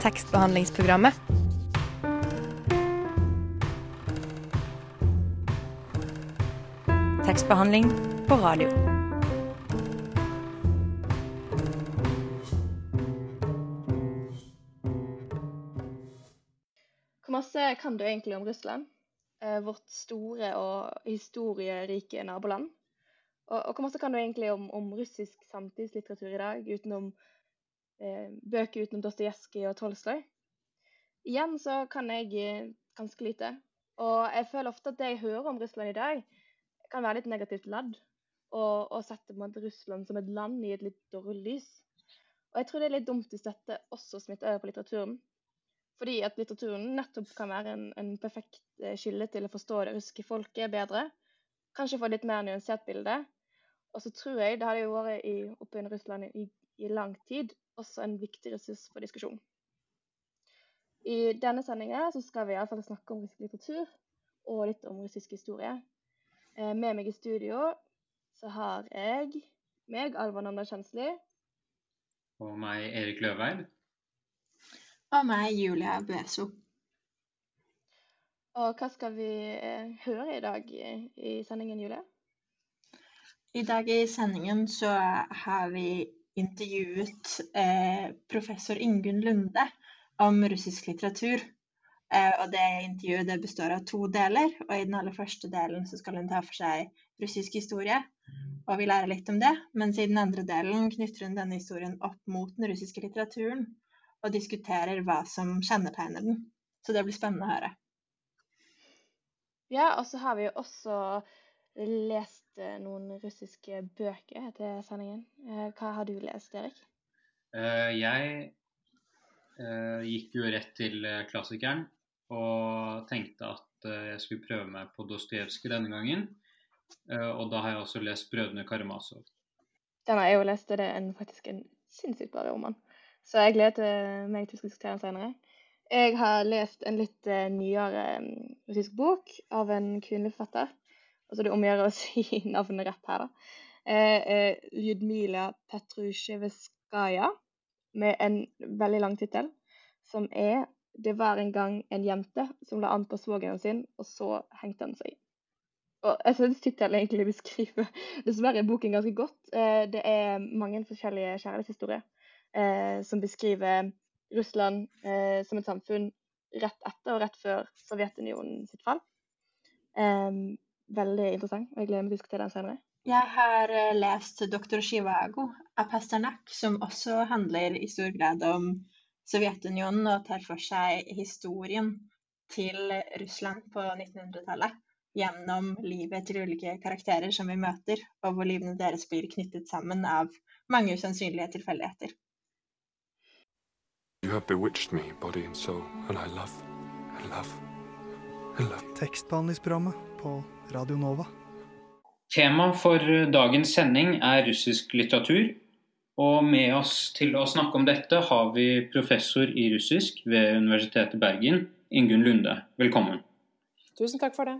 tekstbehandlingsprogrammet. Tekstbehandling på radio. Hvor masse kan du egentlig om Russland? Eh, vårt store og historierike naboland? Og, og hvor masse kan du egentlig om, om russisk samtidslitteratur i dag, utenom bøker utenom Dostojevskij og Tolstoy? Igjen så kan jeg eh, ganske lite. Og jeg føler ofte at det jeg hører om Russland i dag, kan være litt negativt ladd. Og, og sette Russland som et land i et litt dårlig lys. Og jeg tror det er litt dumt hvis dette også smitter over på litteraturen. Fordi at litteraturen nettopp kan være en, en perfekt skille til å forstå det russiske folket bedre. Kanskje få litt mer nyansert bilde. Og så tror jeg det hadde jo vært i, oppe i Russland i, i lang tid også en viktig ressurs for diskusjon. I denne sendinga skal vi iallfall snakke om russisk litteratur og litt om russisk historie. Eh, med meg i studio så har jeg meg, Alva Nanda Kjensli. Og meg, Erik Løveid. Og meg, Julia Bueso. Og hva skal vi eh, høre i dag i, i sendingen, Julie? I dag i sendingen så har vi intervjuet eh, professor Ingunn Lunde om russisk litteratur. Eh, og det intervjuet det består av to deler. Og i den aller første delen så skal hun ta for seg russisk historie. Og vi lærer litt om det. Mens i den andre delen knytter hun denne historien opp mot den russiske litteraturen. Og diskuterer hva som kjennetegner den. Så det blir spennende å høre. Ja, og så har vi jo også lest eh, noen russiske bøker etter sendingen. Eh, hva har du lest, Erik? Eh, jeg gikk jo rett til klassikeren og tenkte at jeg skulle prøve meg på Dostojevskij denne gangen. Og da har jeg også lest 'Brødrene Karamazov'. Den har jeg jo lest, og det er en, faktisk en sinnssykt bra roman. Så jeg gleder meg til å diskutere den senere. Jeg har lest en litt nyere russisk bok av en kvinnelig forfatter Altså det omgjør å si navnet rett her, da. Eh, eh, Ljudmila Petrusjevskaja, med en veldig lang tittel, som er 'Det var en gang en jente som la an på svogeren sin, og så hengte han seg'. Og jeg syns tittelen egentlig beskriver dessverre boken ganske godt. Eh, det er mange forskjellige kjærlighetshistorier eh, som beskriver Russland eh, som et samfunn rett etter og rett før Sovjetunionen sitt fall. Um, veldig interessant, og jeg gleder meg til å diskutere den senere. Jeg har eh, lest 'Doktor Shivago' av Pasternak, som også handler i stor grad om Sovjetunionen og tar for seg historien til Russland på 1900-tallet gjennom livet til ulike karakterer som vi møter, og hvor livene deres blir knyttet sammen av mange usannsynlige tilfeldigheter. You have bewitched me, body and soul, and I love, I love, I love. Tekstbehandlingsprogrammet på Radio Nova. Tema for dagens sending er russisk litteratur. Og med oss til å snakke om dette har vi professor i russisk ved Universitetet Bergen, Ingunn Lunde. Velkommen. Tusen takk for det.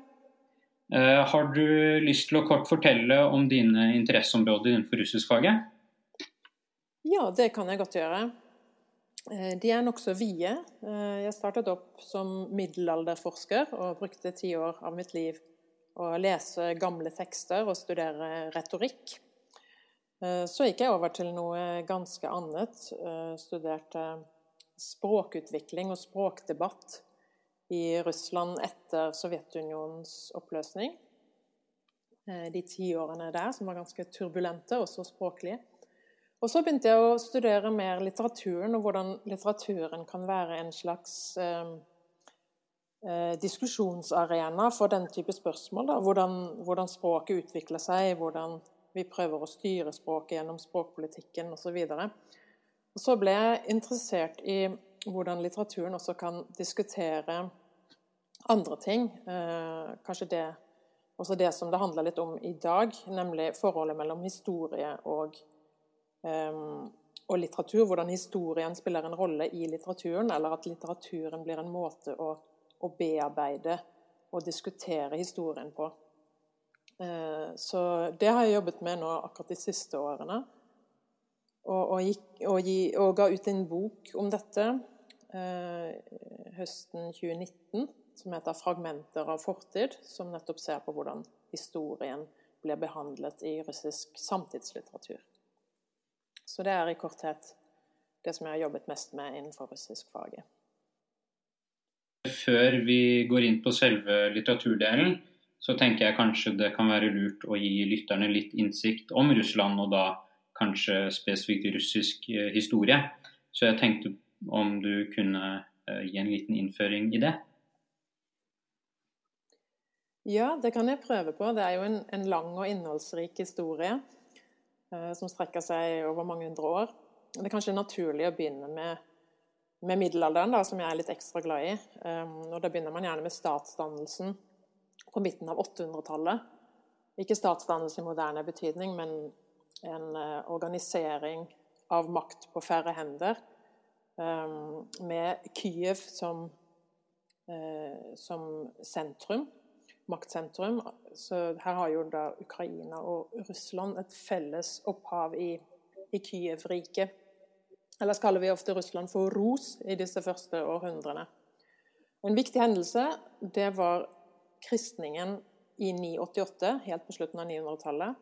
Uh, har du lyst til å kort fortelle om dine interesseområder innenfor russiskfaget? Ja, det kan jeg godt gjøre. Eh, de er nokså vide. Eh, jeg startet opp som middelalderforsker og brukte ti år av mitt liv å lese gamle tekster og studere retorikk. Eh, så gikk jeg over til noe ganske annet. Studerte språkutvikling og språkdebatt i Russland etter Sovjetunionens oppløsning. De ti årene der, som var ganske turbulente, også språklige. Og så begynte jeg å studere mer litteraturen, og hvordan litteraturen kan være en slags eh, eh, diskusjonsarena for den type spørsmål. Hvordan, hvordan, språket utvikler seg, hvordan vi prøver å styre språket gjennom språkpolitikken osv. Og, og så ble jeg interessert i hvordan litteraturen også kan diskutere andre ting. Eh, kanskje det, også det som det handler litt om i dag, nemlig forholdet mellom historie og Ehm, og litteratur, hvordan historien spiller en rolle i litteraturen, eller at litteraturen blir en måte å, å bearbeide og diskutere historien på. Ehm, så det har jeg jobbet med nå akkurat de siste årene. Og, og, gikk, og, gi, og ga ut en bok om dette eh, høsten 2019 som heter 'Fragmenter av fortid', som nettopp ser på hvordan historien blir behandlet i russisk samtidslitteratur. Så det er i korthet det som jeg har jobbet mest med innenfor russiskfaget. Før vi går inn på selve litteraturdelen, så tenker jeg kanskje det kan være lurt å gi lytterne litt innsikt om Russland, og da kanskje spesifikt russisk eh, historie. Så jeg tenkte om du kunne eh, gi en liten innføring i det? Ja, det kan jeg prøve på. Det er jo en, en lang og innholdsrik historie eh, som strekker seg over mange hundre år. Det er kanskje naturlig å begynne med, med middelalderen, da, som jeg er litt ekstra glad i. Um, og Da begynner man gjerne med statsdannelsen på midten av 800-tallet. Ikke statsdannelse i moderne betydning, men en uh, organisering av makt på færre hender. Um, med Kyiv som, uh, som sentrum maktsentrum. Så her har jo da Ukraina og Russland et felles opphav i, i Kyiv-riket. Ellers kaller vi ofte Russland for Ros i disse første århundrene. En viktig hendelse det var kristningen i 988, helt på slutten av 900-tallet.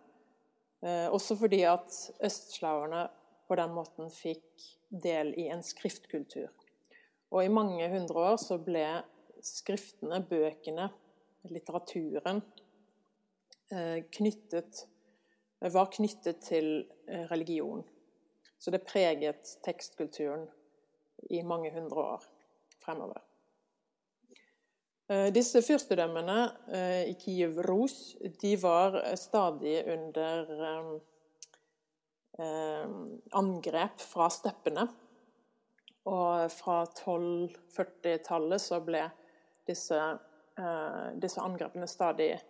Eh, også fordi at østslaverne på den måten fikk del i en skriftkultur. Og i mange hundre år så ble skriftene, bøkene, litteraturen eh, knyttet, var knyttet til eh, religion. Så det preget tekstkulturen i mange hundre år fremover. Eh, disse fyrstedømmene i Kiev Ros de var stadig under angrep fra steppene. Og fra 1240-tallet så ble disse Eh, disse angrepene stadig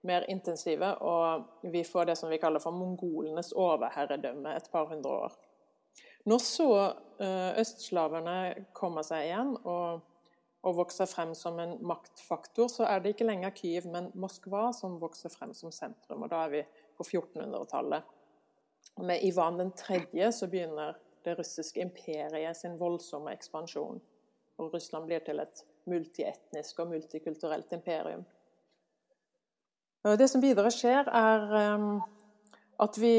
mer intensive, og vi får det som vi kaller for mongolenes overherredømme et par hundre år. Når så uh, østslaverne kommer seg igjen og, og, vokser frem som en maktfaktor, så er det ikke lenger Kyiv, men Moskva som vokser frem som sentrum. Og da er vi på 1400-tallet. Med Ivan 3. så begynner det russiske imperiet sin voldsomme ekspansjon. Og Russland blir til et multietnisk og multikulturelt imperium. Det som videre skjer, er ehm, at vi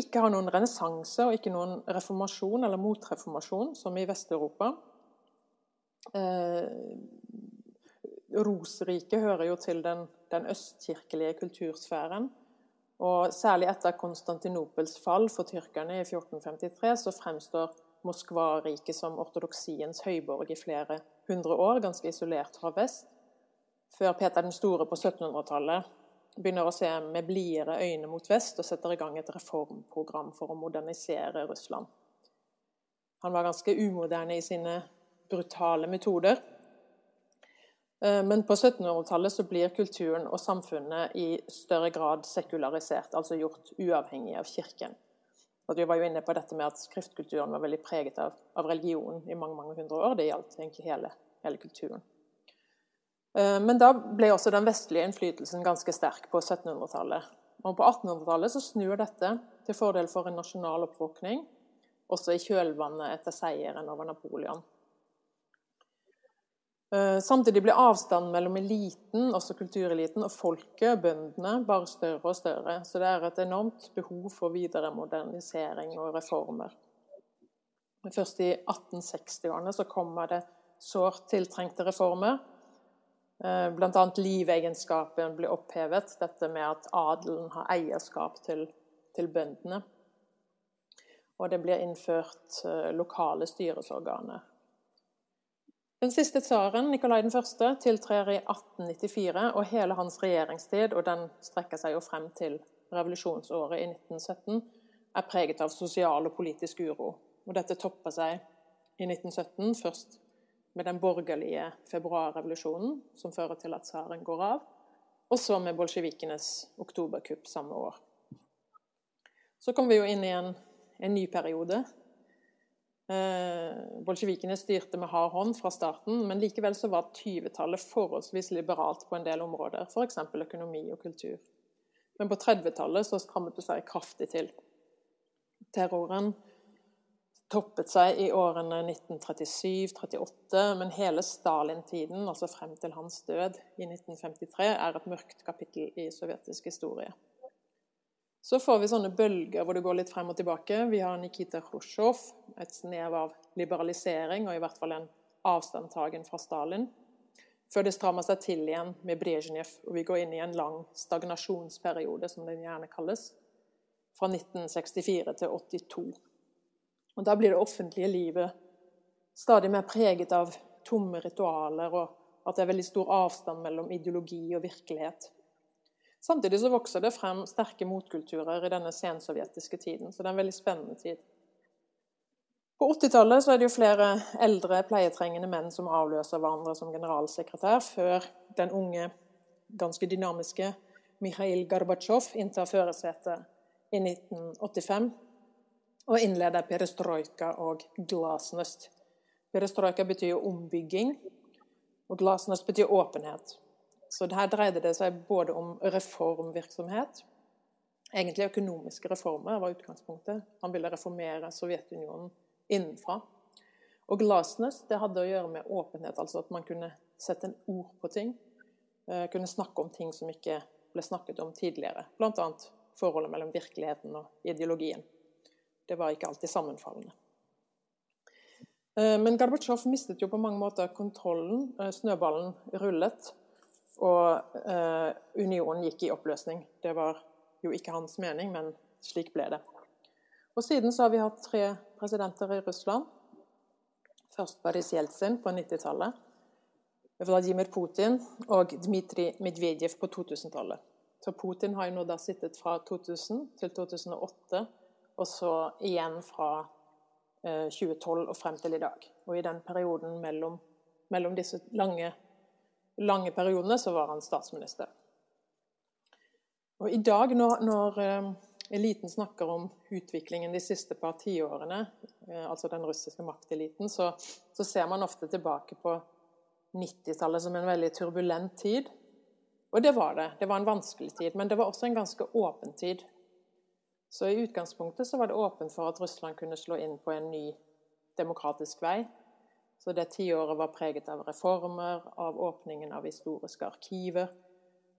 ikke har noen renessanse og ikke noen reformasjon eller motreformasjon, som i Vest-Europa. Eh, Rosriket hører jo til den, den, østkirkelige kultursfæren. Og særlig etter Konstantinopels fall for tyrkerne i 1453 så fremstår Moskva-riket som ortodoksiens høyborg i flere hundre år, ganske isolert fra vest. Før Peter den store på 1700-tallet begynner å se med blidere øyne mot vest og setter i gang et reformprogram for å modernisere Russland. Han var ganske umoderne i sine brutale metoder. Eh, men på 1700-tallet så blir kulturen og samfunnet i større grad sekularisert, altså gjort uavhengig av kirken. Vi var jo inne på dette med at skriftkulturen var veldig preget av, av religion i mange mange hundre år. Det gjaldt egentlig hele, hele kulturen. Eh, men da ble også den vestlige innflytelsen ganske sterk på 1700-tallet. Og På 1800-tallet så snur dette til fordel for en nasjonal oppvåkning, også i kjølvannet etter seieren over Napoleon. Eh, samtidig blir avstanden mellom eliten, også kultureliten, og folket, bøndene, bare større og større. Så det er et enormt behov for videre modernisering og reformer. Først i 1860-årene så kommer det sårt tiltrengte reformer. Eh, Bl.a. livegenskapen blir opphevet, dette med at adelen har eierskap til, til bøndene. Og det blir innført eh, lokale styresorganer. Den siste tsaren, Nikolai 1., tiltrer i 1894, og hele hans regjeringstid, og den strekker seg jo frem til revolusjonsåret i 1917, er preget av sosial og politisk uro. Og dette topper seg i 1917, først med den borgerlige februarrevolusjonen, som fører til at tsaren går av, og så med bolsjevikenes oktoberkupp samme år. Så kom vi jo inn i en, en ny periode, Eh, bolsjevikene styrte med hard hånd fra starten, men likevel så var 20-tallet forholdsvis liberalt på en del områder, f.eks. økonomi og kultur. Men på 30-tallet så strammet det seg kraftig til. Terroren toppet seg i årene 1937-38, men hele Stalin-tiden, altså frem til hans død i 1953, er et mørkt kapittel i sovjetisk historie. Så får vi sånne bølger hvor det går litt frem og tilbake. Vi har Nikita Khrusjtsjov, et snev av liberalisering, og i hvert fall en avstandtagen fra Stalin. Før det strammer seg til igjen med Brezjnev, og vi går inn i en lang stagnasjonsperiode, som den gjerne kalles, fra 1964 til 82. Og Da blir det offentlige livet stadig mer preget av tomme ritualer, og at det er veldig stor avstand mellom ideologi og virkelighet. Samtidig så vokser det frem sterke motkulturer i denne sensovjetiske tiden, så det er en veldig spennende tid. På 80-tallet er det jo flere eldre pleietrengende menn som avløser hverandre som generalsekretær, før den unge, ganske dynamiske Mikhail Gorbatsjov inntar førersetet i 1985 og innleder perestrojka og glasnost. Perestrojka betyr ombygging, og glasnost betyr åpenhet. Så her dreide det seg både om reformvirksomhet Egentlig økonomiske reformer var utgangspunktet. Han ville reformere Sovjetunionen innenfra. Og glasnost det hadde å gjøre med åpenhet, altså at man kunne sette en ord på ting. Eh, kunne snakke om ting som ikke ble snakket om tidligere. Bl.a. forholdet mellom virkeligheten og ideologien. Det var ikke alltid sammenfallende. Eh, men Gorbatsjov mistet jo på mange måter kontrollen. Eh, snøballen rullet, og unionen gikk i oppløsning. Det var jo ikke hans mening, men slik ble det. Og Siden så har vi hatt tre presidenter i Russland. Først Boris Jeltsin på 90-tallet. Vladimir Putin og Dmitrij Medvedev på 2000-tallet. Så Putin har jo nå da sittet fra 2000 til 2008, og så igjen fra 2012 eh, og frem til i dag. Og i den perioden mellom, mellom disse lange, lange, periodene så var han statsminister. Og i dag når, når eh, eliten snakker om utviklingen de siste par tiårene, eh, altså den russiske makteliten, så, så ser man ofte tilbake på 90-tallet som en veldig turbulent tid. Og det var det. Det var en vanskelig tid, men det var også en ganske åpen tid. Så i utgangspunktet så var det åpent for at Russland kunne slå inn på en ny demokratisk vei. Så det tiåret var preget av reformer, av åpningen av historiske arkiver,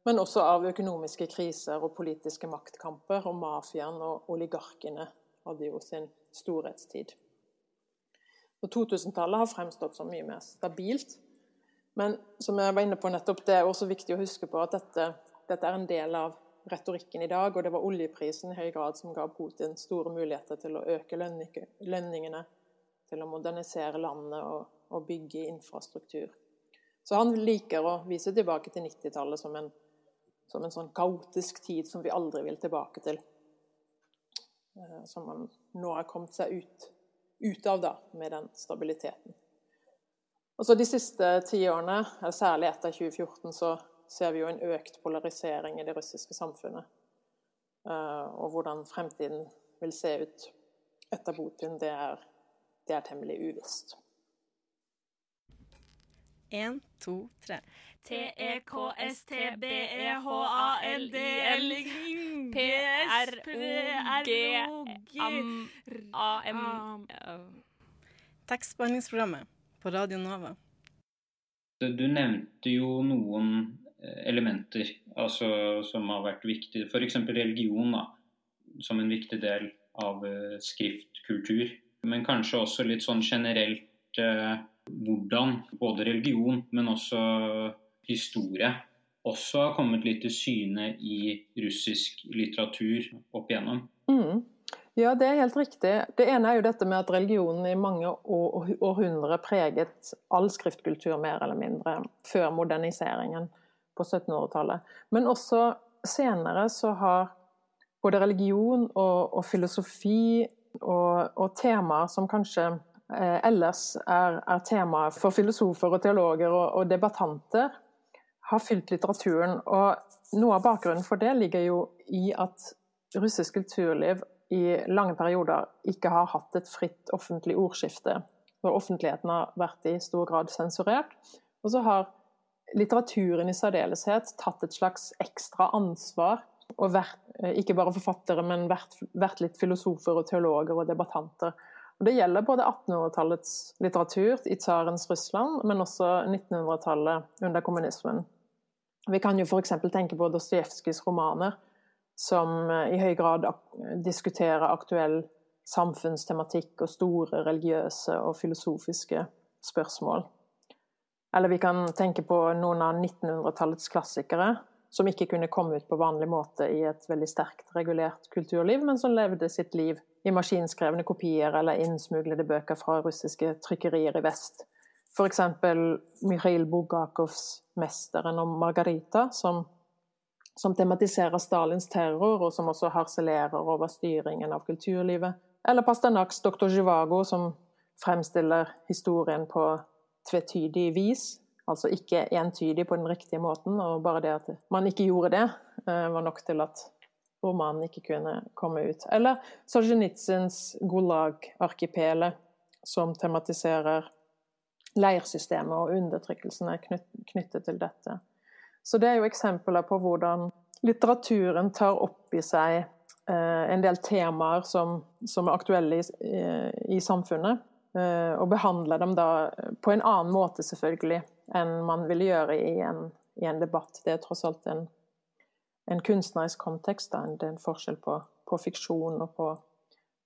men også av økonomiske kriser og politiske maktkamper. Og mafiaen og oligarkene hadde jo sin storhetstid. Og 2000-tallet har fremstått som mye mer stabilt. Men som jeg var inne på nettopp, det er også viktig å huske på at dette, dette er en del av retorikken i dag. Og det var oljeprisen i høy grad som ga Putin store muligheter til å øke lønningene, til å modernisere landet og, og bygge infrastruktur. Så han liker å vise tilbake til 90-tallet som som en sånn kaotisk tid som vi aldri vil tilbake til. Eh, som man nå har kommet seg ut, ut av, da, med den stabiliteten. Og så De siste ti årene, særlig etter 2014, så ser vi jo en økt polarisering i det russiske samfunnet. Eh, og hvordan fremtiden vil se ut etter Putin, det er, det er temmelig uvisst. Én, to, tre. T-E-K-S-T-B-E-H-A-L-D-L P-R-O-G-A-M Tekstbehandlingsprogrammet på Radio Nova. Du nevnte jo noen elementer altså, som har vært viktige. F.eks. religion da, som en viktig del av uh, skriftkultur. Men kanskje også litt sånn generelt eh, hvordan både religion, men også historie også har kommet litt til syne i russisk litteratur opp igjennom. Mm. Ja, det er helt riktig. Det ene er jo dette med at religionen i mange århundrer preget all skriftkultur mer eller mindre før moderniseringen på 1700-tallet. Men også senere så har både religion og, og filosofi og, og, temaer som kanskje eh, ellers er, er temaer for filosofer og teologer og, og debattanter, har fylt litteraturen. Og noe av bakgrunnen for det ligger jo i at russisk kulturliv i lange perioder ikke har hatt et fritt offentlig ordskifte. For offentligheten har vært i stor grad sensurert. Og så har litteraturen i særdeleshet tatt et slags ekstra ansvar. Og vært, ikke bare forfattere, men vært, vært litt filosofer og teologer og debattanter Og det gjelder både 1800-tallets litteratur i tsarens Russland, men også 1900-tallet under kommunismen. Vi kan jo f.eks. tenke på Dostojevskijs romaner, som eh, i høy grad diskuterer aktuell samfunnstematikk og store religiøse og filosofiske spørsmål. Eller vi kan tenke på noen av 1900-tallets klassikere, som ikke kunne komme ut på vanlig måte i et veldig sterkt regulert kulturliv, men som levde sitt liv i maskinskrevne kopier eller innsmuglede bøker fra russiske trykkerier i vest. F.eks. Mikhail Bugakovs 'Mesteren og Margarita', som, som, tematiserer Stalins terror, og som også harselerer over styringen av kulturlivet. Eller Pasternaks 'Doktor Zhivago', som fremstiller historien på tvetydig vis, Altså ikke entydig på den riktige måten, og bare det at man ikke gjorde det, eh, var nok til at romanen ikke kunne komme ut. Eller Solzjenitsyns Gulag-arkipele, som tematiserer leirsystemet og undertrykkelsene knyttet til dette. Så det er jo eksempler på hvordan litteraturen tar opp i seg eh, en del temaer som, som er aktuelle i, i samfunnet, eh, og behandler dem da på en annen måte, selvfølgelig, enn man ville gjøre i en, i en debatt. Det er tross alt en, en kunstnerisk kontekst. Da. Det er en forskjell på, på fiksjon og på,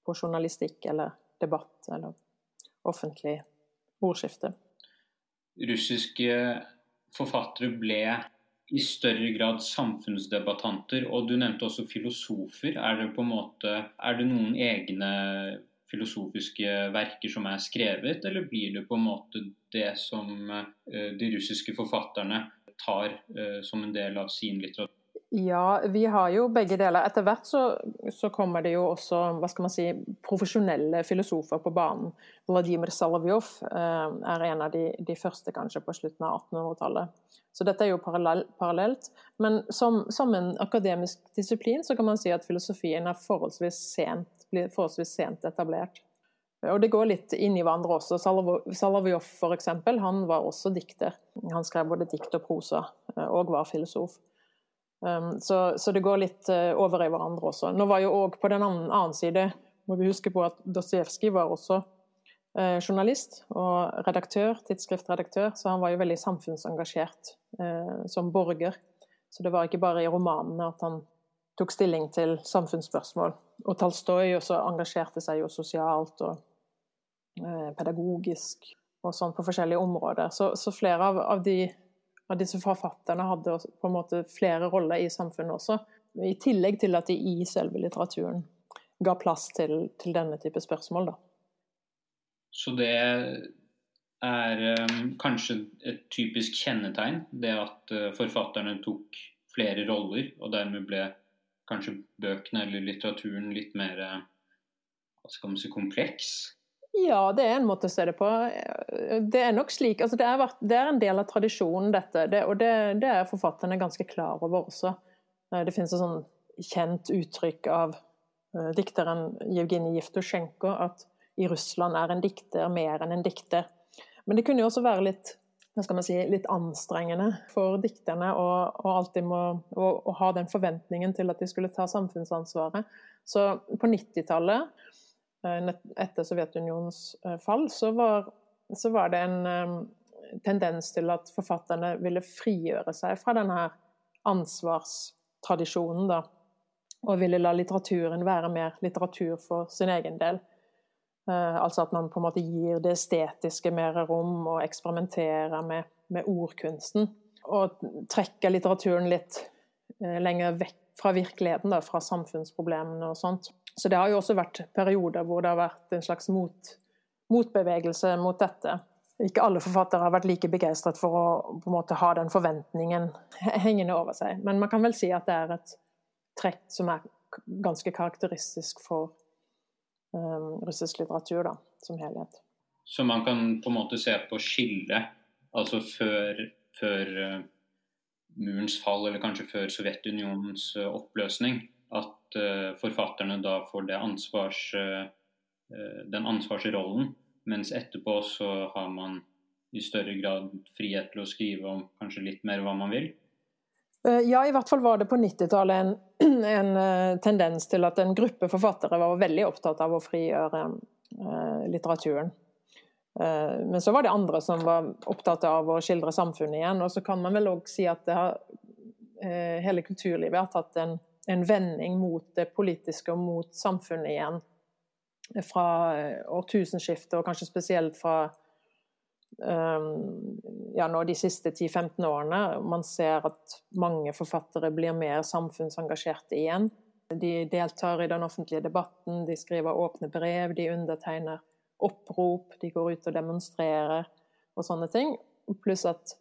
på, journalistikk eller debatt eller offentlig ordskifte. Russiske forfattere ble i større grad samfunnsdebattanter, og du nevnte også filosofer. Er det måte, er det noen egne filosofiske verker som er skrevet, eller blir det på en måte det som eh, de russiske forfatterne tar eh, som en del av sin litteratur? Ja, vi har jo begge deler. Etter hvert så, så, kommer det jo også hva skal man si, profesjonelle filosofer på banen. Vladimir Salavjov eh, er en av de, de, første kanskje på slutten av 1800-tallet. Så dette er jo parallell, parallelt. Men som, som, en akademisk disiplin så kan man si at filosofien er forholdsvis sent blir forholdsvis sent etablert. Og det går litt inn i hverandre også. Salavjov f.eks. han var også dikter. Han skrev både dikt og prosa, eh, og var filosof. Um, så, så, det går litt eh, over i hverandre også. Nå var jo òg på den annen side må vi huske på at Dostojevskij var også eh, journalist og redaktør, tidsskriftredaktør, så han var jo veldig samfunnsengasjert eh, som borger. Så det var ikke bare i romanene at han tok stilling til samfunnsspørsmål. Og Talstoy også engasjerte seg jo sosialt og eh, pedagogisk og sånn på forskjellige områder. Så, så flere av, av, de, av, disse forfatterne hadde på en måte flere roller i samfunnet også. I tillegg til at de i selve litteraturen ga plass til, til denne type spørsmål. Da. Så det er um, kanskje et typisk kjennetegn, det at uh, forfatterne tok flere roller, og dermed ble kanskje bøkene eller litteraturen litt mer eh, hva skal man si, kompleks? Ja, det er en måte å se det på. Det er nok slik, altså det, er, det er en del av tradisjonen, dette. Det, og det, det, er forfatterne ganske klar over også. Eh, det finnes et sånn kjent uttrykk av uh, dikteren Jevgenij Jevtusjenko at i Russland er en dikter mer enn en dikter. Men det kunne jo også være litt hva skal man si, litt anstrengende for dikterne å, alltid må, å, å, ha den forventningen til at de skulle ta samfunnsansvaret. Så på 90-tallet, eh, etter Sovjetunionens eh, fall, så var, så var det en um, tendens til at forfatterne ville frigjøre seg fra denne ansvarstradisjonen, da. Og ville la litteraturen være mer litteratur for sin egen del. Uh, altså at man på en måte gir det estetiske mer rom, og eksperimenterer med, med ordkunsten. Og trekker litteraturen litt uh, lenger vekk fra virkeligheten, da, fra samfunnsproblemene og sånt. Så det har jo også vært perioder hvor det har vært en slags mot, motbevegelse mot dette. Ikke alle forfattere har vært like begeistret for å på en måte ha den forventningen hengende over seg. Men man kan vel si at det er et trekk som er ganske karakteristisk for russisk litteratur da, som helhet. Så man kan på en måte se på skillet, altså før, før uh, murens fall, eller kanskje før Sovjetunionens uh, oppløsning, at forfatterne da får ansvars, den ansvarsrollen, mens etterpå så har man i større grad frihet til å skrive om kanskje litt mer hva man vil? Eh, ja, i hvert fall var det på 90-tallet en, en, eh, tendens til at en gruppe forfattere var veldig opptatt av å frigjøre eh, litteraturen. Men så var det andre som var opptatt av å skildre samfunnet igjen. Og så kan man vel òg si at har, hele kulturlivet har tatt en, en, vending mot det politiske og mot samfunnet igjen. Fra årtusenskiftet, og kanskje spesielt fra ja, nå de siste 10-15 årene. Man ser at mange forfattere blir mer samfunnsengasjerte igjen. De deltar i den offentlige debatten, de skriver åpne brev, de undertegner opprop, de går ut og demonstrerer og sånne ting. Pluss at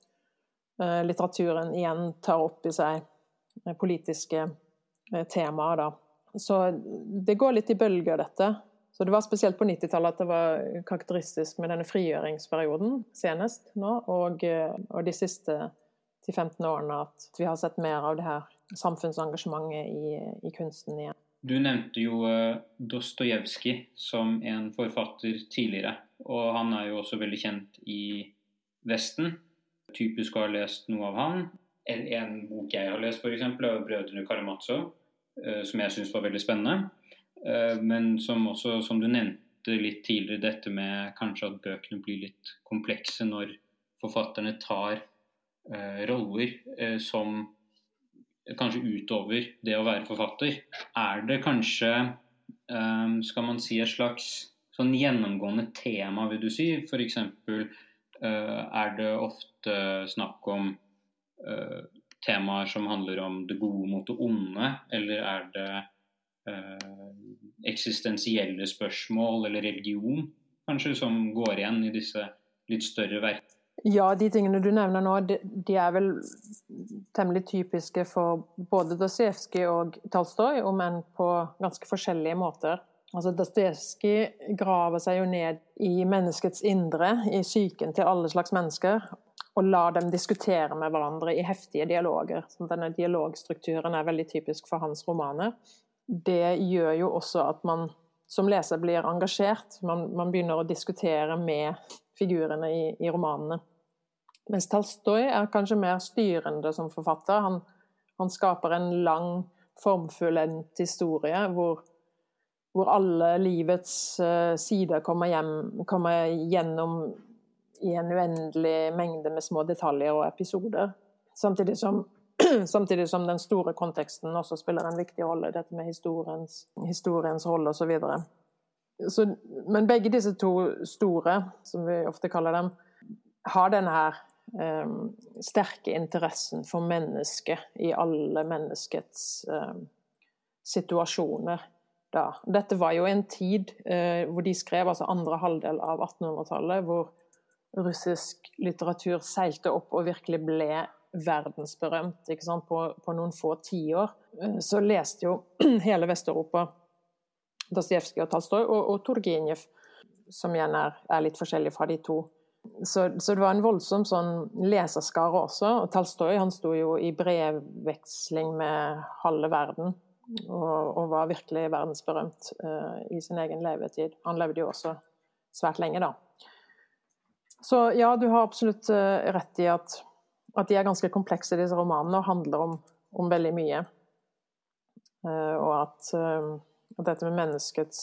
uh, litteraturen igjen tar opp i seg uh, politiske uh, temaer, da. Så det går litt i bølger, dette. Så det var spesielt på 90-tallet at det var karakteristisk med denne frigjøringsperioden senest nå, og, og de siste 10-15 årene at vi har sett mer av det her samfunnsengasjementet i, i kunsten igjen. Du nevnte jo uh, Dostojevskij som en forfatter tidligere. Og han er jo også veldig kjent i Vesten. Typisk å ha lest noe av han. En, en bok jeg har lest, f.eks., er 'Brødrene Karamazov', uh, som jeg syns var veldig spennende. Uh, men som også, som du nevnte litt tidligere, dette med kanskje at bøkene blir litt komplekse når forfatterne tar roller som kanskje utover det å være forfatter, er det kanskje um, skal man si et slags sånn gjennomgående tema, vil du si? F.eks. Uh, eh, er det ofte snakk om uh, temaer som handler om det gode mot det onde, eller er det uh, eksistensielle spørsmål eller religion kanskje som går igjen i disse litt større verkene? Ja, de tingene du nevner nå, de, de er vel temmelig typiske for både Dostojevskij og Tolstoy, om enn på ganske forskjellige måter. Altså Dostojevskij graver seg jo ned i menneskets indre, i psyken til alle slags mennesker, og lar dem diskutere med hverandre i heftige dialoger. Så denne dialogstrukturen er veldig typisk for hans romaner. Det gjør jo også at man som leser blir engasjert. Man, man begynner å diskutere med figurene i, i romanene. Mens Talstoy er kanskje mer styrende som forfatter. Han, han skaper en lang, formfullendt historie hvor, hvor, alle livets uh, sider kommer, hjem, kommer gjennom i en uendelig mengde med små detaljer og episoder. Samtidig som, samtidig som den store konteksten også spiller en viktig rolle, dette med historiens, historiens rolle osv. Men begge disse to store, som vi ofte kaller dem, har denne her um, sterke interessen for mennesket i alle menneskets um, situasjoner. Da. Dette var jo en tid uh, hvor de skrev, altså andre halvdel av 1800-tallet, hvor russisk litteratur seilte opp og virkelig ble verdensberømt på, på, noen få tiår. Uh, så leste jo hele Vest-Europa Dostojevskij og Talstoy, og, og Turgenev, som igjen er, er litt forskjellig fra de to så, så, det var en voldsom sånn leserskare også. Og Talstoy han sto jo i brevveksling med halve verden. Og, og var virkelig verdensberømt uh, i sin egen levetid. Han levde jo også svært lenge, da. Så ja, du har absolutt uh, rett i at, at, de er ganske komplekse, disse romanene, og handler om, om veldig mye. Uh, og at, at, dette med menneskets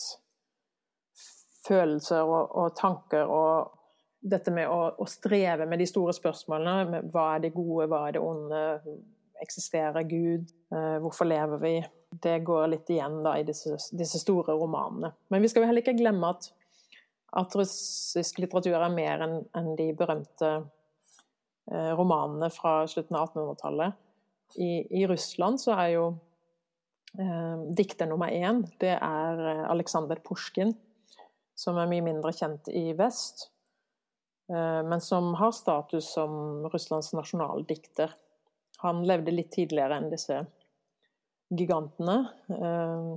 følelser og, og tanker og dette med å, å, streve med de store spørsmålene. Med hva er det gode, hva er det onde? Eksisterer Gud? Uh, hvorfor lever vi? Det går litt igjen da, i disse, disse, store romanene. Men vi skal jo heller ikke glemme at, at russisk litteratur er mer enn en de berømte romanene fra slutten av 1800-tallet. I, I, Russland så er jo eh, dikter nummer én det er eh, Aleksandr Pusjkin, som er mye mindre kjent i vest. Eh, men som har status som Russlands nasjonaldikter. Han levde litt tidligere enn disse gigantene. Eh,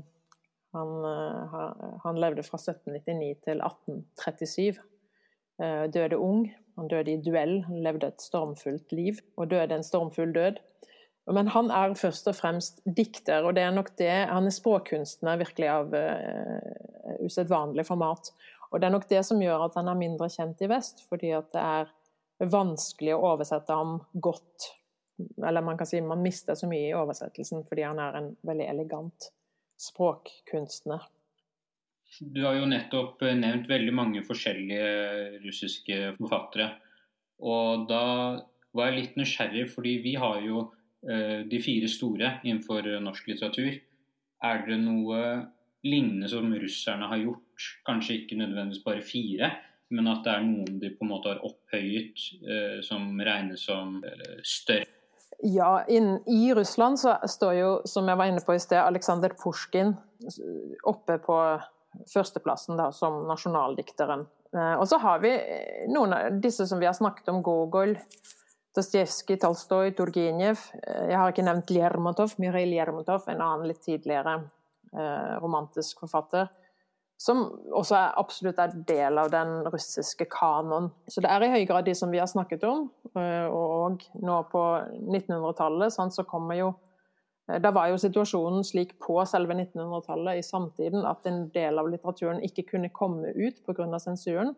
han, eh, han levde fra 1799 til 1837. Døde ung. Han døde i duell, han levde et stormfullt liv og døde en stormfull død. Men han er først og fremst dikter, og det er nok det Han er språkkunstner virkelig av uh, usedvanlig format. Og det er nok det som gjør at han er mindre kjent i vest, fordi at det er vanskelig å oversette ham godt. Eller man kan si man mister så mye i oversettelsen fordi han er en veldig elegant språkkunstner. Du har jo nettopp eh, nevnt veldig mange forskjellige russiske forfattere. Og da var jeg litt nysgjerrig, fordi vi har jo eh, de fire store innenfor norsk litteratur. Er det noe lignende som russerne har gjort? Kanskje ikke nødvendigvis bare fire, men at det er noen de på en måte har opphøyet eh, som regnes som større? Ja, inn, I Russland så står jo, som jeg var inne på i sted, Aleksandr Pusjkin oppe på førsteplassen da, som nasjonaldikteren. Eh, og så har vi eh, noen av disse som vi har snakket om, Gogol, Dostojevskij, Tolstoy, Turgenev. Eh, jeg har ikke nevnt Ljermontov, Mireil Ljermontov, en annen litt tidligere romantisk forfatter. Som også er, absolutt er del av den russiske kanon. Så det er i høy grad de som vi har snakket om. Og nå på 1900-tallet så kommer jo da var jo situasjonen slik på selve 1900-tallet i samtiden at en del av litteraturen ikke kunne komme ut pga. sensuren.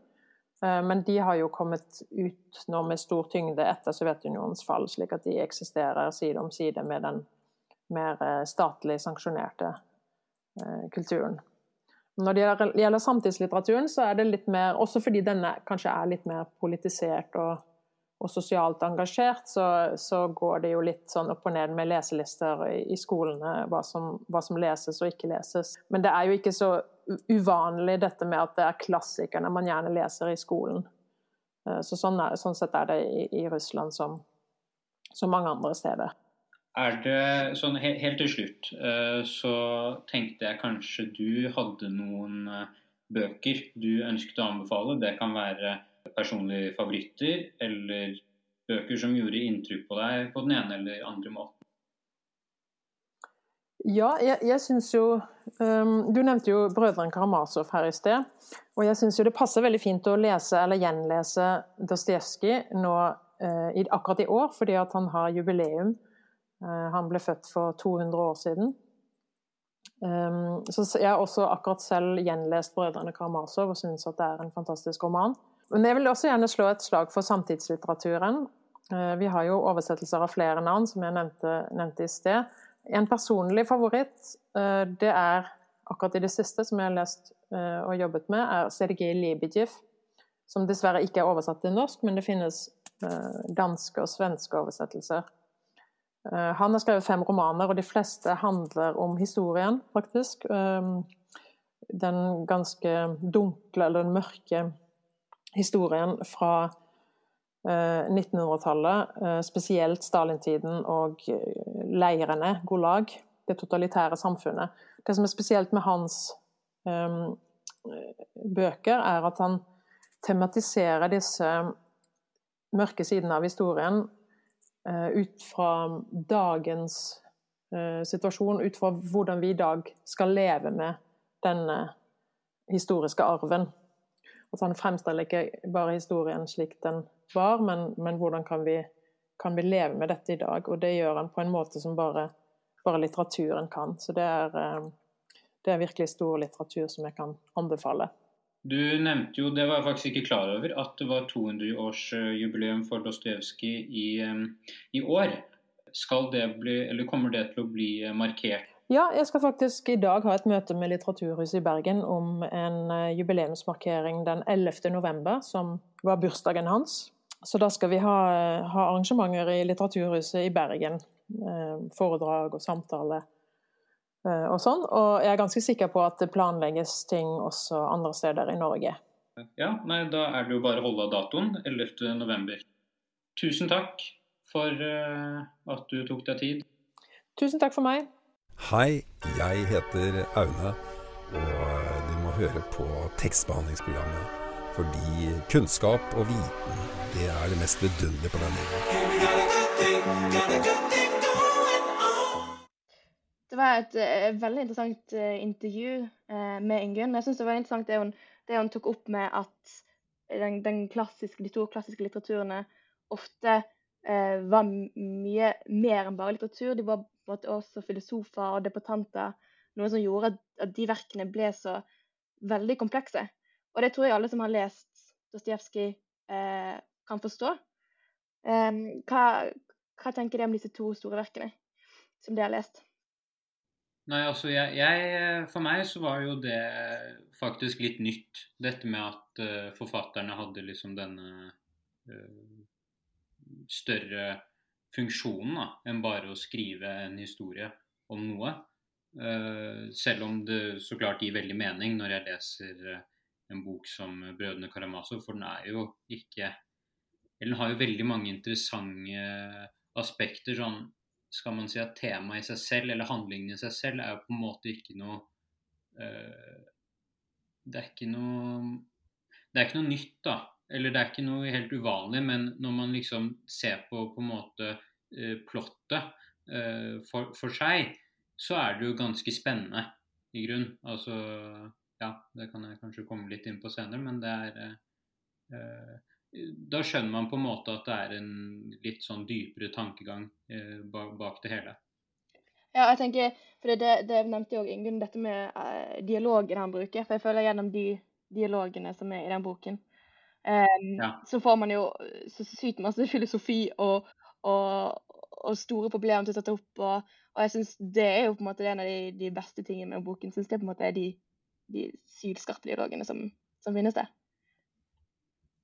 Eh, men de har jo kommet ut nå med stor tyngde etter Sovjetunionens fall, slik at de eksisterer side om side med den mer eh, statlig sanksjonerte kulturen. Når det gjelder samtidslitteraturen, så er det litt mer Også fordi denne kanskje er litt mer politisert og og sosialt engasjert, så, så, går det jo litt sånn opp og ned med leselister i, i skolene, hva som, hva som, leses og ikke leses. Men det er jo ikke så uvanlig dette med at det er klassikerne man gjerne leser i skolen. Eh, så sånn, er, sånn sett er det i, i Russland som, som, mange andre steder. Er det sånn Helt til slutt eh, så tenkte jeg kanskje du hadde noen eh, bøker du ønsket å anbefale. Det kan være personlige favoritter, eller bøker som gjorde inntrykk på deg på den ene eller andre måten? Ja, jeg, jeg syns jo um, Du nevnte jo brødrene Karamazov her i sted. Og jeg syns jo det passer veldig fint å lese eller gjenlese Dostojevskij nå uh, i, akkurat i år, fordi at han har jubileum. Uh, han ble født for 200 år siden. Um, så jeg har også akkurat selv gjenlest 'Brødrene Karamazov' og syns at det er en fantastisk roman. Men jeg vil også gjerne slå et slag for samtidslitteraturen. Eh, vi har jo oversettelser av flere navn, som jeg nevnte, nevnte i sted. En personlig favoritt, eh, det er akkurat i det siste, som jeg har lest eh, og jobbet med, er Sergej Libidjev. Som dessverre ikke er oversatt til norsk, men det finnes danske og svenske oversettelser. Han har skrevet fem romaner, og de fleste handler om historien, faktisk. Den ganske dunkle eller den mørke historien fra 1900-tallet, eh, eh, spesielt Stalin-tiden og eh, leirene, Gulag, det totalitære samfunnet. Det som er spesielt med hans um, bøker, er at han tematiserer disse mørke sidene av historien uh, ut fra dagens uh, situasjon, ut fra hvordan vi i dag skal leve med denne historiske arven. Altså han fremstiller ikke bare historien slik den var, men, men hvordan kan vi, kan vi, leve med dette i dag? Og det gjør han på en måte som bare, bare litteraturen kan. Så det er, eh, det er, virkelig stor litteratur som jeg kan anbefale. Du nevnte jo, det var jeg faktisk ikke klar over, at det var 200-årsjubileum for Dostojevskij i, eh, i år. Skal det bli, eller kommer det til å bli markert ja, jeg skal faktisk i dag ha et møte med Litteraturhuset i Bergen om en eh, jubileumsmarkering den 11. november, som var bursdagen hans. Så da skal vi ha, ha arrangementer i Litteraturhuset i Bergen. Eh, foredrag og samtale eh, og sånn. Og jeg er ganske sikker på at det planlegges ting også andre steder i Norge. Ja, nei, da er det jo bare å holde av datoen 11. november. Tusen takk for at du tok deg tid. Tusen takk for meg. Hei, jeg heter Aune, og du må høre på tekstbehandlingsprogrammet. Fordi kunnskap og viten, det er det mest vidunderlige på denne jorden. Det var et uh, veldig interessant uh, intervju uh, med Ingunn. Jeg syns det var interessant det hun, det hun, tok opp med at den, den de to klassiske litteraturene ofte var mye mer enn bare litteratur. De var en måte også filosofer og debattanter. Noe som gjorde at, de verkene ble så veldig komplekse. Og det tror jeg alle som har lest Dostojevskij, eh, kan forstå. Um, hva, hva, tenker dere om disse to store verkene som dere har lest? Nei, altså jeg, jeg, For meg så var jo det faktisk litt nytt. Dette med at uh, forfatterne hadde liksom denne uh, større funksjonen da, enn bare å skrive en historie om noe. Uh, selv om det så klart gir veldig mening når jeg leser en bok som 'Brødrene Karamazov', for den er jo ikke Eller den har jo veldig mange interessante aspekter. sånn skal man si at temaet i seg selv, eller handlingen i seg selv, er jo på en måte ikke noe uh, Det er ikke noe Det er ikke noe nytt, da. Eller det er ikke noe helt uvanlig, men når man liksom ser på på en måte eh, plottet eh, for, for, seg, så er det jo ganske spennende, i grunn. Altså Ja, det kan jeg kanskje komme litt inn på senere, men det er da skjønner man på en måte at det er en litt sånn dypere tankegang eh, bak det hele. Ja, jeg tenker, for det, det nevnte jo Ingunn, dette med eh, dialogen han bruker. For jeg føler gjennom de dialogene som er i den boken, eh, ja. så får man jo så sykt masse filosofi og, og, og store problemer til å ta opp. Og, og jeg syns det er jo på en måte en av de, de beste tingene med boken. Synes det på en måte er de, de sylskarpe dialogene som, som finnes der.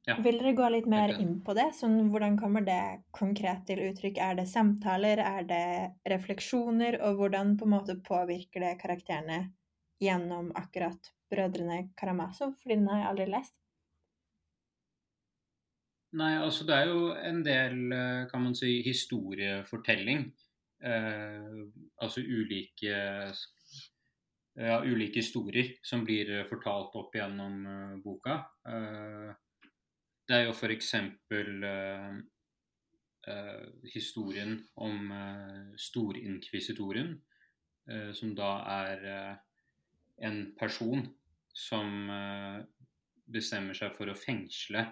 Ja. Vil dere gå litt mer inn på det? Sånn, hvordan kommer det konkret til uttrykk? Er det samtaler, er det refleksjoner, og hvordan på en måte påvirker det karakterene gjennom akkurat Brødrene Karamazov? Fordi den har jeg aldri lest. Nei, altså det er jo en del, eh, kan man si, historiefortelling. Eh, altså ulike ja, ulike historier som blir fortalt opp gjennom uh, boka. Uh, det er jo f.eks. Uh, uh, historien om uh, storinkvisitoren, uh, som da er en person som bestemmer seg for å fengsle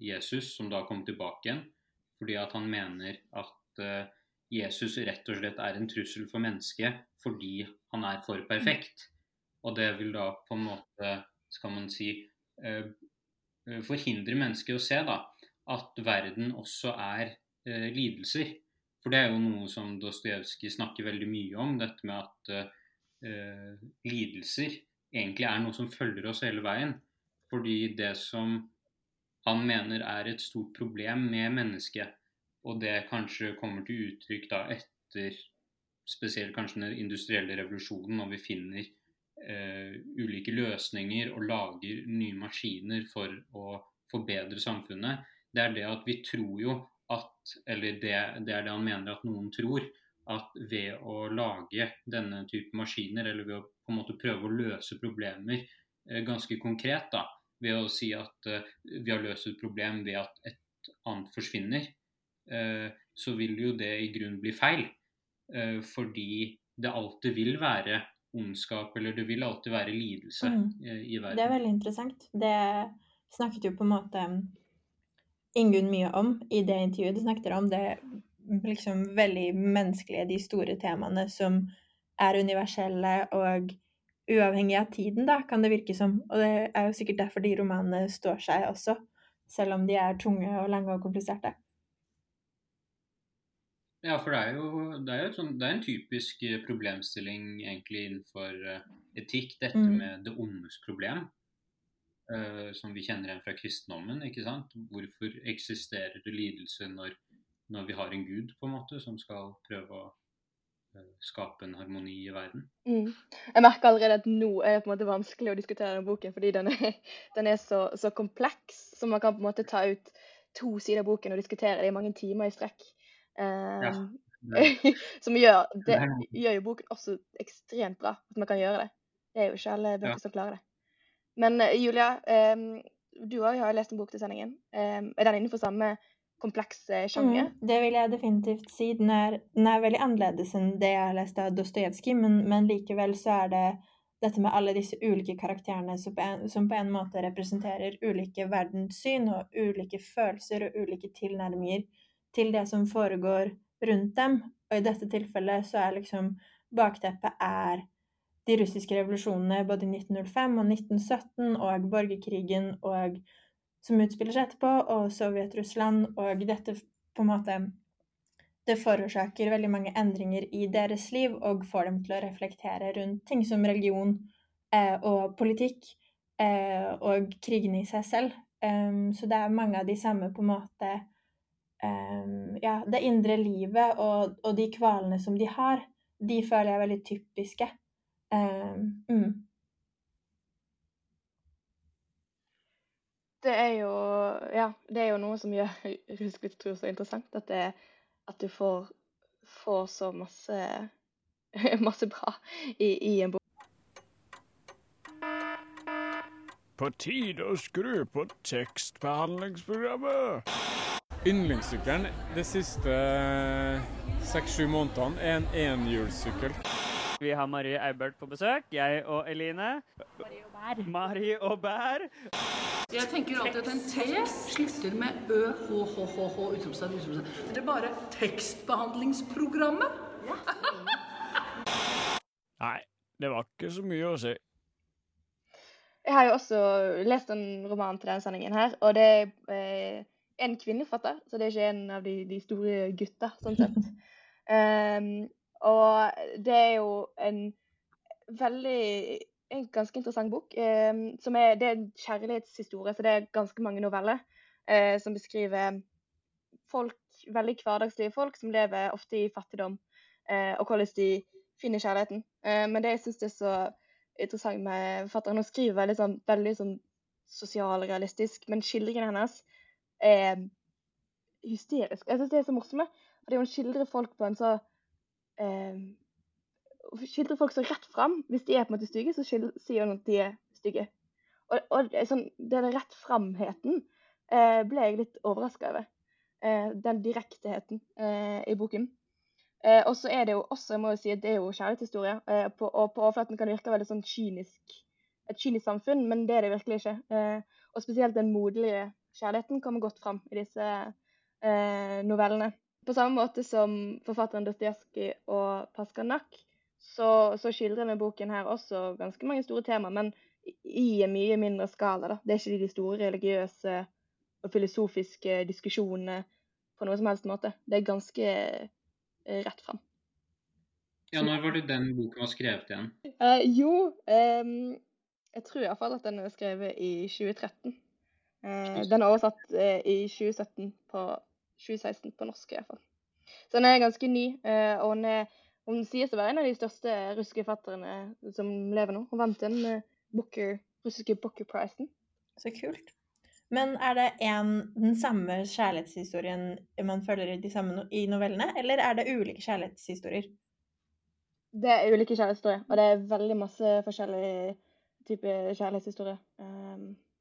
Jesus, som da kom tilbake igjen, fordi at han mener at Jesus rett og slett er en trussel for mennesket fordi han er for perfekt. Og det vil da på en måte, skal man si, Eh, forhindre mennesket å se da, at verden også er eh, lidelser. For det er jo noe som Dostojevskij snakker veldig mye om, dette med at eh, lidelser egentlig er noe som følger oss hele veien. Fordi det som han mener er et stort problem med mennesket, og det kanskje kommer til uttrykk da etter spesielt kanskje den industrielle revolusjonen, når vi finner eh, ulike løsninger og lager nye maskiner for å forbedre samfunnet, det er det at vi tror jo at Eller det, det er det han mener at noen tror. At ved å lage denne type maskiner, eller ved å på en måte prøve å løse problemer eh, ganske konkret, da, ved å si at uh, vi har løst et problem ved at et annet forsvinner, uh, så vil jo det i grunnen bli feil. Uh, fordi det alltid vil være ondskap, eller det vil alltid være lidelse mm. i verden. Det er veldig interessant. Det snakket jo på en måte Ingunn mye om i det intervjuet. Du snakket om det liksom veldig menneskelige, de store temaene som er universelle og uavhengig av tiden, da, kan det virke som. Og det er jo sikkert derfor de romanene står seg også, selv om de er tunge og lange og kompliserte. Ja, for det er jo, det er jo sånt, det er en typisk eh, problemstilling egentlig innenfor uh, etikk, dette mm. med det ondes problem. Uh, som vi kjenner igjen fra kristendommen. ikke sant? Hvorfor eksisterer det lidelse når, når, vi har en gud på en måte som skal prøve å skape en harmoni i verden? Mm. Jeg merker allerede at nå er det på en måte vanskelig å diskutere den boken, fordi den er, den er så, så, kompleks. Så man kan på en måte ta ut to sider av boken og diskutere det i mange timer i strekk. Ja. Ehm, som gjør, det gjør jo boken også ekstremt bra, at man kan gjøre det. Det er jo ikke alle bøker ja. som klarer det. Men eh, Julia, um, du har lest en bok til sendingen. Um, er den innenfor samme komplekse sjanger? Mm, det vil jeg definitivt si. Den er, den er, veldig annerledes enn det jeg har lest av Dostojevskij, men, men, likevel så er det dette med alle disse ulike karakterene som på, en, som på en måte representerer ulike verdenssyn og ulike følelser og ulike tilnærminger til det som foregår rundt dem. Og i dette tilfellet så er liksom bakteppet er de russiske revolusjonene både i 1905 og 1917 og borgerkrigen og som utspiller seg etterpå, og Sovjet-Russland og dette på en måte det forårsaker veldig mange endringer i deres liv og får dem til å reflektere rundt ting som religion eh, og politikk eh, og krigen i seg selv. Um, så det er mange av de samme på en måte um, Ja, det indre livet og, og, de kvalene som de har, de føler jeg er veldig typiske. Um, mm. Det er jo Ja, det er jo noe som gjør russisk litteratur så interessant. At, det, at du får, får, så masse, masse bra i, i en bok. På tide å skru på tekstbehandlingsprogrammet. Yndlingssykkelen de siste seks-sju månedene er en enhjulssykkel. Vi har Marie Eibert på besøk. Jeg og Eline. Marie og Bær. Marie og Bær. Jeg tenker alltid at en T slutter med ø, h, h, h, h, utropstegn, utropstegn. Det er bare tekstbehandlingsprogrammet. Ja. Nei, det var ikke så mye å si. Jeg har jo også lest en roman til denne sendingen her, og det er eh, en kvinneforfatter, så det er ikke en av de, de store gutta, sånn sett. Um, og det er jo en veldig en ganske interessant bok. Eh, som er, det er en kjærlighetshistorie, så det er ganske mange noveller eh, som beskriver folk, veldig hverdagslige folk som lever ofte i fattigdom, eh, og hvordan de finner kjærligheten. Uh, men det jeg syns er så interessant med forfatteren. Hun skriver veldig, sånn, veldig sånn sosialrealistisk, men skildringene hennes er hysteriske. Jeg syns det er så morsomme, fordi hun skildrer folk på en så eh, Skildrer folk så rett fram. Hvis de er på en måte stygge, så sier hun at de er stygge. Og, og sånn, den rett framheten eh, ble jeg litt overraska over. Eh, den direkteheten eh, i boken. Eh, og så er det jo også, jeg må jo si det er jo kjærlighetshistorie. Eh, på, og på overflaten kan det virke veldig sånn kynisk, et kynisk samfunn, men det er det virkelig ikke. Og spesielt den moderlige kjærligheten kommer godt fram i disse novellene. På samme måte som forfatteren Dostojevskij og Paskanak, så, så skildrer denne boken her også ganske mange store temaer, men i en mye mindre skala. Da. Det er ikke de store religiøse og filosofiske diskusjonene på noe som helst måte. Det er ganske Eh, rett fram. Ja, når var det den boken var skrevet igjen? Uh, jo, um, jeg tror iallfall at den er skrevet i 2013. Uh, den er oversatt uh, i 2017 på 2016 på norsk i hvert fall. Så den er ganske ny, uh, og hun, er, hun sies å være en av de største russiske fatterne som lever nå. Hun vant den Booker, russiske Booker-prisen. Så kult. Men er det en, den samme kjærlighetshistorien man følger i de samme i novellene, eller er det ulike kjærlighetshistorier? Det er ulike kjærlighetshistorier, og det er veldig masse forskjellige typer kjærlighetshistorier. Um, ja.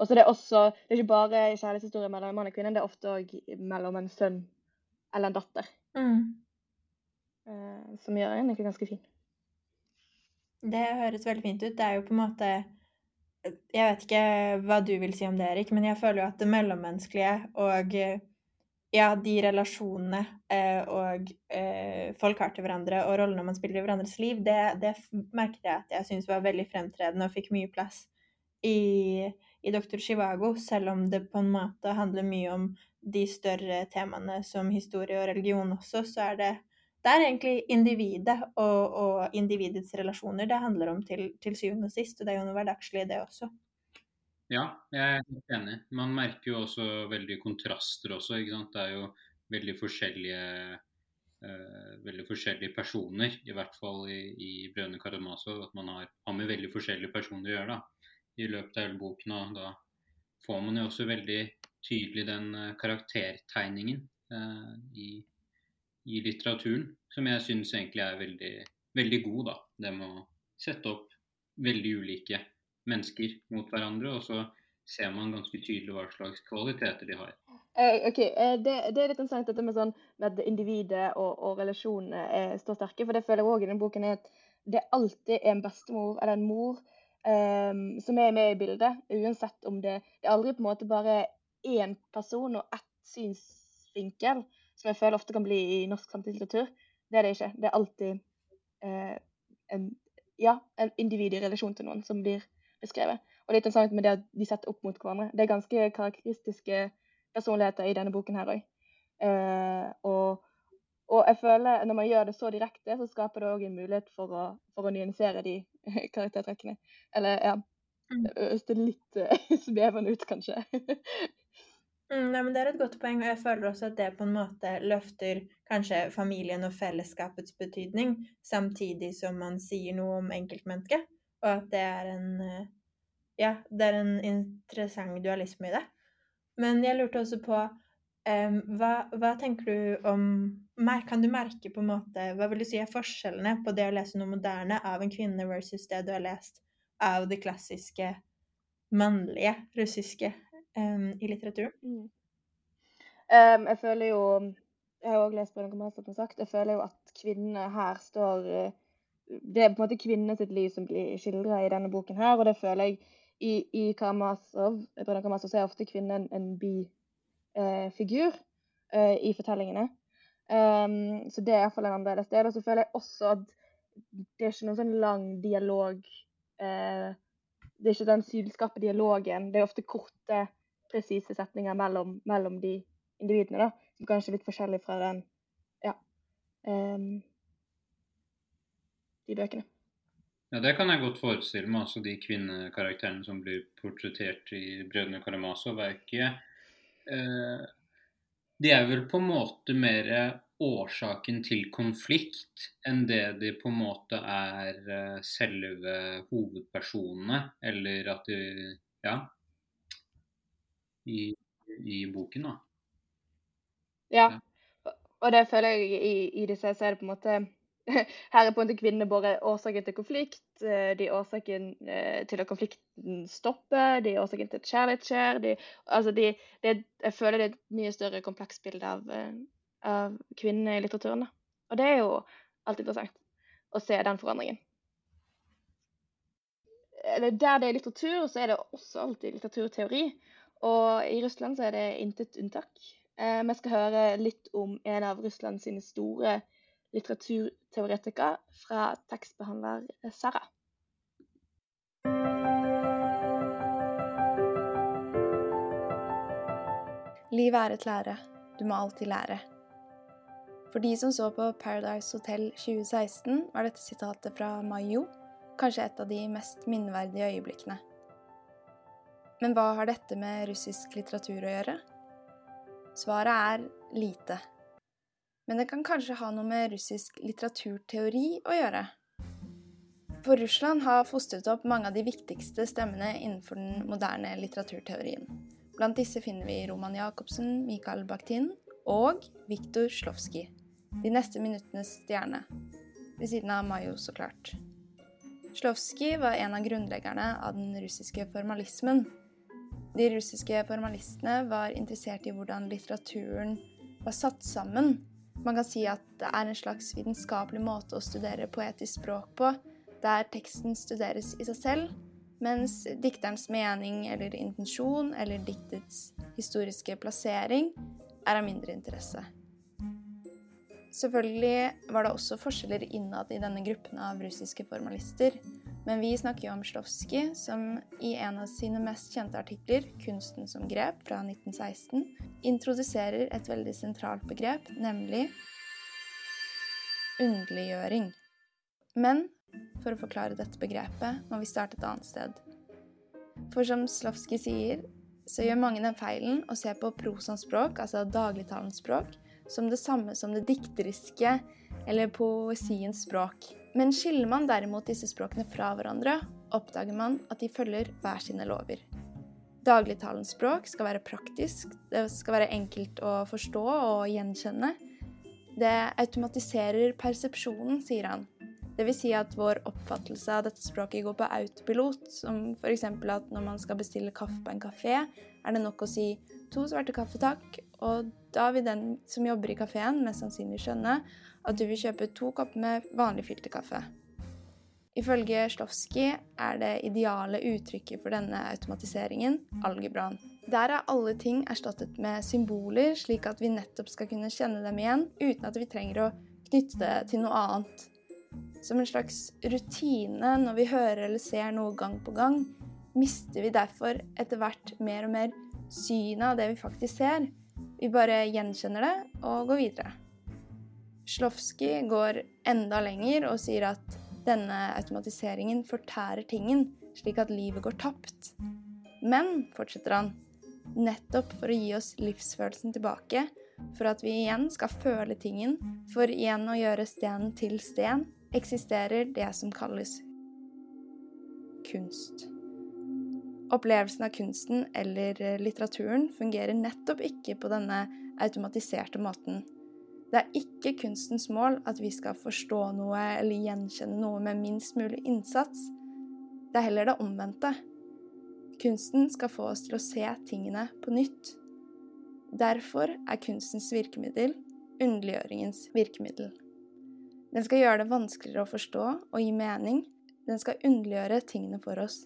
Og så det er også Det er ikke bare kjærlighetshistorie mellom mann og kvinne, det er ofte òg mellom en sønn eller en datter. Mm. Uh, som gjør en egentlig ganske fin. Det høres veldig fint ut. Det er jo på en måte jeg vet ikke hva du vil si om det, Erik, men jeg føler jo at det mellommenneskelige og ja, de relasjonene eh, og eh, folk har til hverandre, og rollene man spiller i hverandres liv, det, det merket jeg at jeg syntes var veldig fremtredende og fikk mye plass i, i Dr. Chivago, selv om det på en måte handler mye om de større temaene som historie og religion også, så er det det er egentlig individet og, og, individets relasjoner det handler om til, til syvende og sist. Og det er jo noe hverdagslig, det også. Ja, jeg er enig. Man merker jo også veldig kontraster også. ikke sant? Det er jo veldig forskjellige, uh, veldig forskjellige personer, i hvert fall i, i Brønne Karamaso. At man har, har, med veldig forskjellige personer å gjøre da, i løpet av hele boken. og Da får man jo også veldig tydelig den uh, karaktertegningen eh, i i litteraturen, som jeg syns egentlig er veldig, veldig god. da. Det med å sette opp veldig ulike mennesker mot hverandre, og så ser man ganske tydelig hva slags kvaliteter de har. Eh, ok, eh, det, det, er litt interessant dette med, sånn, med at individet og, og relasjonene står sterke. For det føler jeg òg i denne boken er at det alltid er en bestemor eller en mor um, som er med i bildet. Uansett om det Det er aldri på en måte bare én person og ett synsvinkel som jeg føler ofte kan bli i norsk samtidslitteratur. Det er det ikke. Det er alltid uh, en, ja, en individ i relasjon til noen som blir beskrevet. Og litt interessant med det at de setter opp mot hverandre. Det er ganske karakteristiske personligheter i denne boken her òg. Eh, og, og jeg føler når man gjør det så direkte, så skaper det òg en mulighet for å, for å nyansere de karaktertrekkene. Eller ja Høres det litt uh, svevende ut, kanskje. Mm, nei, men Det er et godt poeng, og jeg føler også at det på en måte løfter kanskje familien og fellesskapets betydning, samtidig som man sier noe om enkeltmennesket. Og at det er en eh, Ja, det er en interessant dualisme i det. Men jeg lurte også på um, hva, hva, tenker du om Kan du merke på en måte Hva vil du si er forskjellene på det å lese noe moderne av en kvinne versus det du har lest av det klassiske mannlige russiske um, i litteraturen. Mm. Um, jeg føler jo Jeg har òg lest på noe som sagt. Jeg føler jo at kvinnene her står uh, Det er på en måte kvinnene sitt liv som blir skildra i denne boken her, og det føler jeg i, i Karamazov Brødrene så er ofte kvinnen en bifigur uh, uh, i fortellingene. Um, så det er iallfall en annerledes del. Og så føler jeg også at det er ikke noen sånn lang dialog uh, Det er ikke den sylskarpe dialogen. Det er ofte korte, presise setninger mellom, mellom, de individene, da, som kanskje er litt forskjellig fra den Ja. Um, de bøkene. Ja, det kan jeg godt forestille meg. Altså de kvinnekarakterene som blir portrettert i 'Brødrene Karamazov', er ikke eh, De er vel på en måte mer årsaken til konflikt enn det de på en måte er uh, selve hovedpersonene, eller at de Ja. I, i boken, da. Ja. ja. Og det føler jeg i, i disse, så er det på en måte her er på en måte kvinnene bare årsaken til konflikt. Eh, de er årsaken eh, til at konflikten stopper. De er årsaken til at kjærlighet skjer. De, altså de, det, jeg føler det er et mye større komplekst bilde av, av kvinnene i litteraturen. Og det er jo alltid interessant å se den forandringen. Eller der det er litteratur, så er det også alltid litteraturteori. Og i Russland så er det intet unntak. Eh, vi skal høre litt om en av Russlands store litteraturteoretikere fra tekstbehandler Sara. Livet er et lære. Du må alltid lære. For de som så på Paradise Hotel 2016, var dette sitatet fra Mayo kanskje et av de mest minneverdige øyeblikkene. Men hva har dette med russisk litteratur å gjøre? Svaret er lite. Men det kan kanskje ha noe med russisk litteraturteori å gjøre. For Russland har fostret opp mange av de viktigste stemmene innenfor den moderne litteraturteorien. Blant disse finner vi Roman Jacobsen, Mikael Bakhtin og Viktor Slovskij. De neste minuttenes stjerne. Ved siden av Mayo, så klart. Slovskij var en av grunnleggerne av den russiske formalismen. De russiske formalistene var interessert i hvordan litteraturen var satt sammen. Man kan si at det er en slags vitenskapelig måte å studere poetisk språk på, der teksten studeres i seg selv, mens dikterens mening eller intensjon eller diktets historiske plassering er av mindre interesse. Selvfølgelig var det også forskjeller innad i denne gruppen av russiske formalister. Men vi snakker jo om Slovskij, som i en av sine mest kjente artikler, 'Kunsten som grep', fra 1916, introduserer et veldig sentralt begrep, nemlig underliggjøring. Men for å forklare dette begrepet må vi starte et annet sted. For som Slavskij sier, så gjør mange den feilen å se på prosans språk, altså dagligtalens språk, som det samme som det dikteriske eller poesiens språk. Men skiller man derimot disse språkene fra hverandre, oppdager man at de følger hver sine lover. Dagligtalens språk skal være praktisk, det skal være enkelt å forstå og gjenkjenne. Det automatiserer persepsjonen, sier han. Dvs. Si at vår oppfattelse av dette språket går på autopilot, som f.eks. at når man skal bestille kaffe på en kafé, er det nok å si 'to svarte kaffe, takk', og da vil den som jobber i kafeen, mest sannsynlig skjønne at du vil kjøpe to kopper med vanlig filterkaffe. Ifølge Slofsky er det ideale uttrykket for denne automatiseringen algebraen. Der er alle ting erstattet med symboler, slik at vi nettopp skal kunne kjenne dem igjen uten at vi trenger å knytte det til noe annet. Som en slags rutine når vi hører eller ser noe gang på gang, mister vi derfor etter hvert mer og mer synet av det vi faktisk ser. Vi bare gjenkjenner det og går videre. Slofsky går enda lenger og sier at denne automatiseringen fortærer tingen, slik at livet går tapt. Men, fortsetter han, nettopp for å gi oss livsfølelsen tilbake, for at vi igjen skal føle tingen, for igjen å gjøre stenen til sten, eksisterer det som kalles kunst. Opplevelsen av kunsten eller litteraturen fungerer nettopp ikke på denne automatiserte måten. Det er ikke kunstens mål at vi skal forstå noe eller gjenkjenne noe med minst mulig innsats. Det er heller det omvendte. Kunsten skal få oss til å se tingene på nytt. Derfor er kunstens virkemiddel underliggjøringens virkemiddel. Den skal gjøre det vanskeligere å forstå og gi mening. Den skal underliggjøre tingene for oss.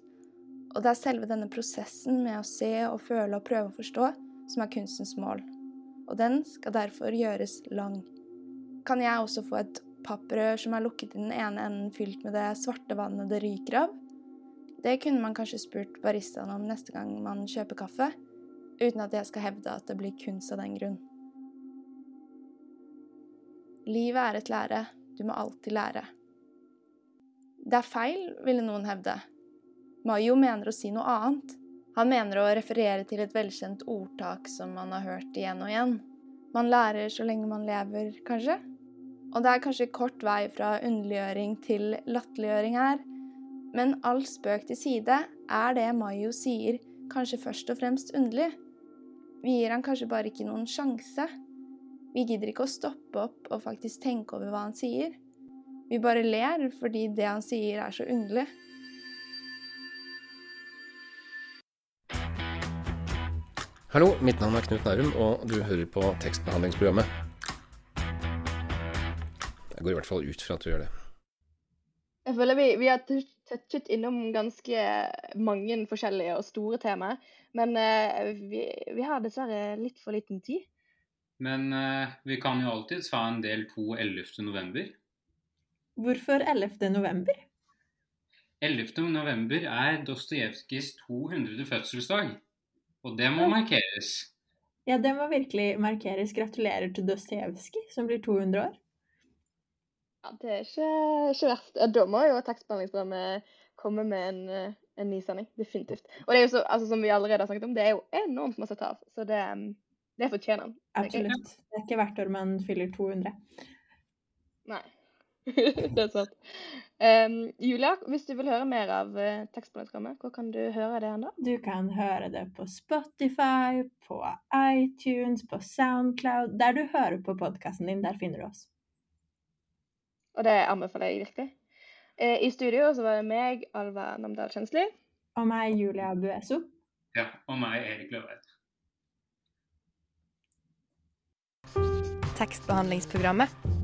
Og det er selve denne prosessen med å se og føle og prøve å forstå som er kunstens mål. Og den skal derfor gjøres lang. Kan jeg også få et papprør som er lukket i den ene enden fylt med det svarte vannet det ryker av? Det kunne man kanskje spurt baristaen om neste gang man kjøper kaffe, uten at jeg skal hevde at det blir kunst av den grunn. Livet er et lære, du må alltid lære. Det er feil, ville noen hevde. Mayo mener å si noe annet. Han mener å referere til et velkjent ordtak som man har hørt igjen og igjen. Man lærer så lenge man lever, kanskje? Og det er kanskje kort vei fra underliggjøring til latterliggjøring her, men all spøk til side er det Mayo sier, kanskje først og fremst underlig. Vi gir han kanskje bare ikke noen sjanse. Vi gidder ikke å stoppe opp og faktisk tenke over hva han sier. Vi bare ler fordi det han sier er så underlig. Hallo, mitt navn er Knut Nærum, og du hører på tekstbehandlingsprogrammet. Jeg går i hvert fall ut fra at du gjør det. Jeg føler vi, vi har touchet innom ganske mange forskjellige og store temaer. Men uh, vi, vi, har dessverre litt for liten tid. Men uh, vi kan jo alltids ha en del to 11. november. Hvorfor 11. november? 11. november er Dostojevskijs 200. fødselsdag. Og det må markeres. Ja, det må virkelig markeres. Gratulerer til Dostojevskij, som blir 200 år. Ja, det er ikke, ikke verst. Da må jo tekstbehandlingsprogrammet komme med en, en ny sending. Definitivt. Og det er jo så, altså, som vi allerede har snakket om, det er jo enormt masse å. Så det, det fortjener han. Absolutt. Det er ikke hvert år man fyller 200. Nei. det er sant. Um, Julia, hvis du vil høre mer av uh, tekstbehandlingsprogrammet, hvor kan du høre det ennå? Du kan høre det på Spotify, på iTunes, på Soundcloud. Der du hører på podkasten din, der finner du oss. Og det anbefaler jeg virkelig. Uh, I studio så var det meg, Alva Namdal Kjensli. Og meg, Julia Bueso. Ja, og meg, Erik Løveit. Tekstbehandlingsprogrammet.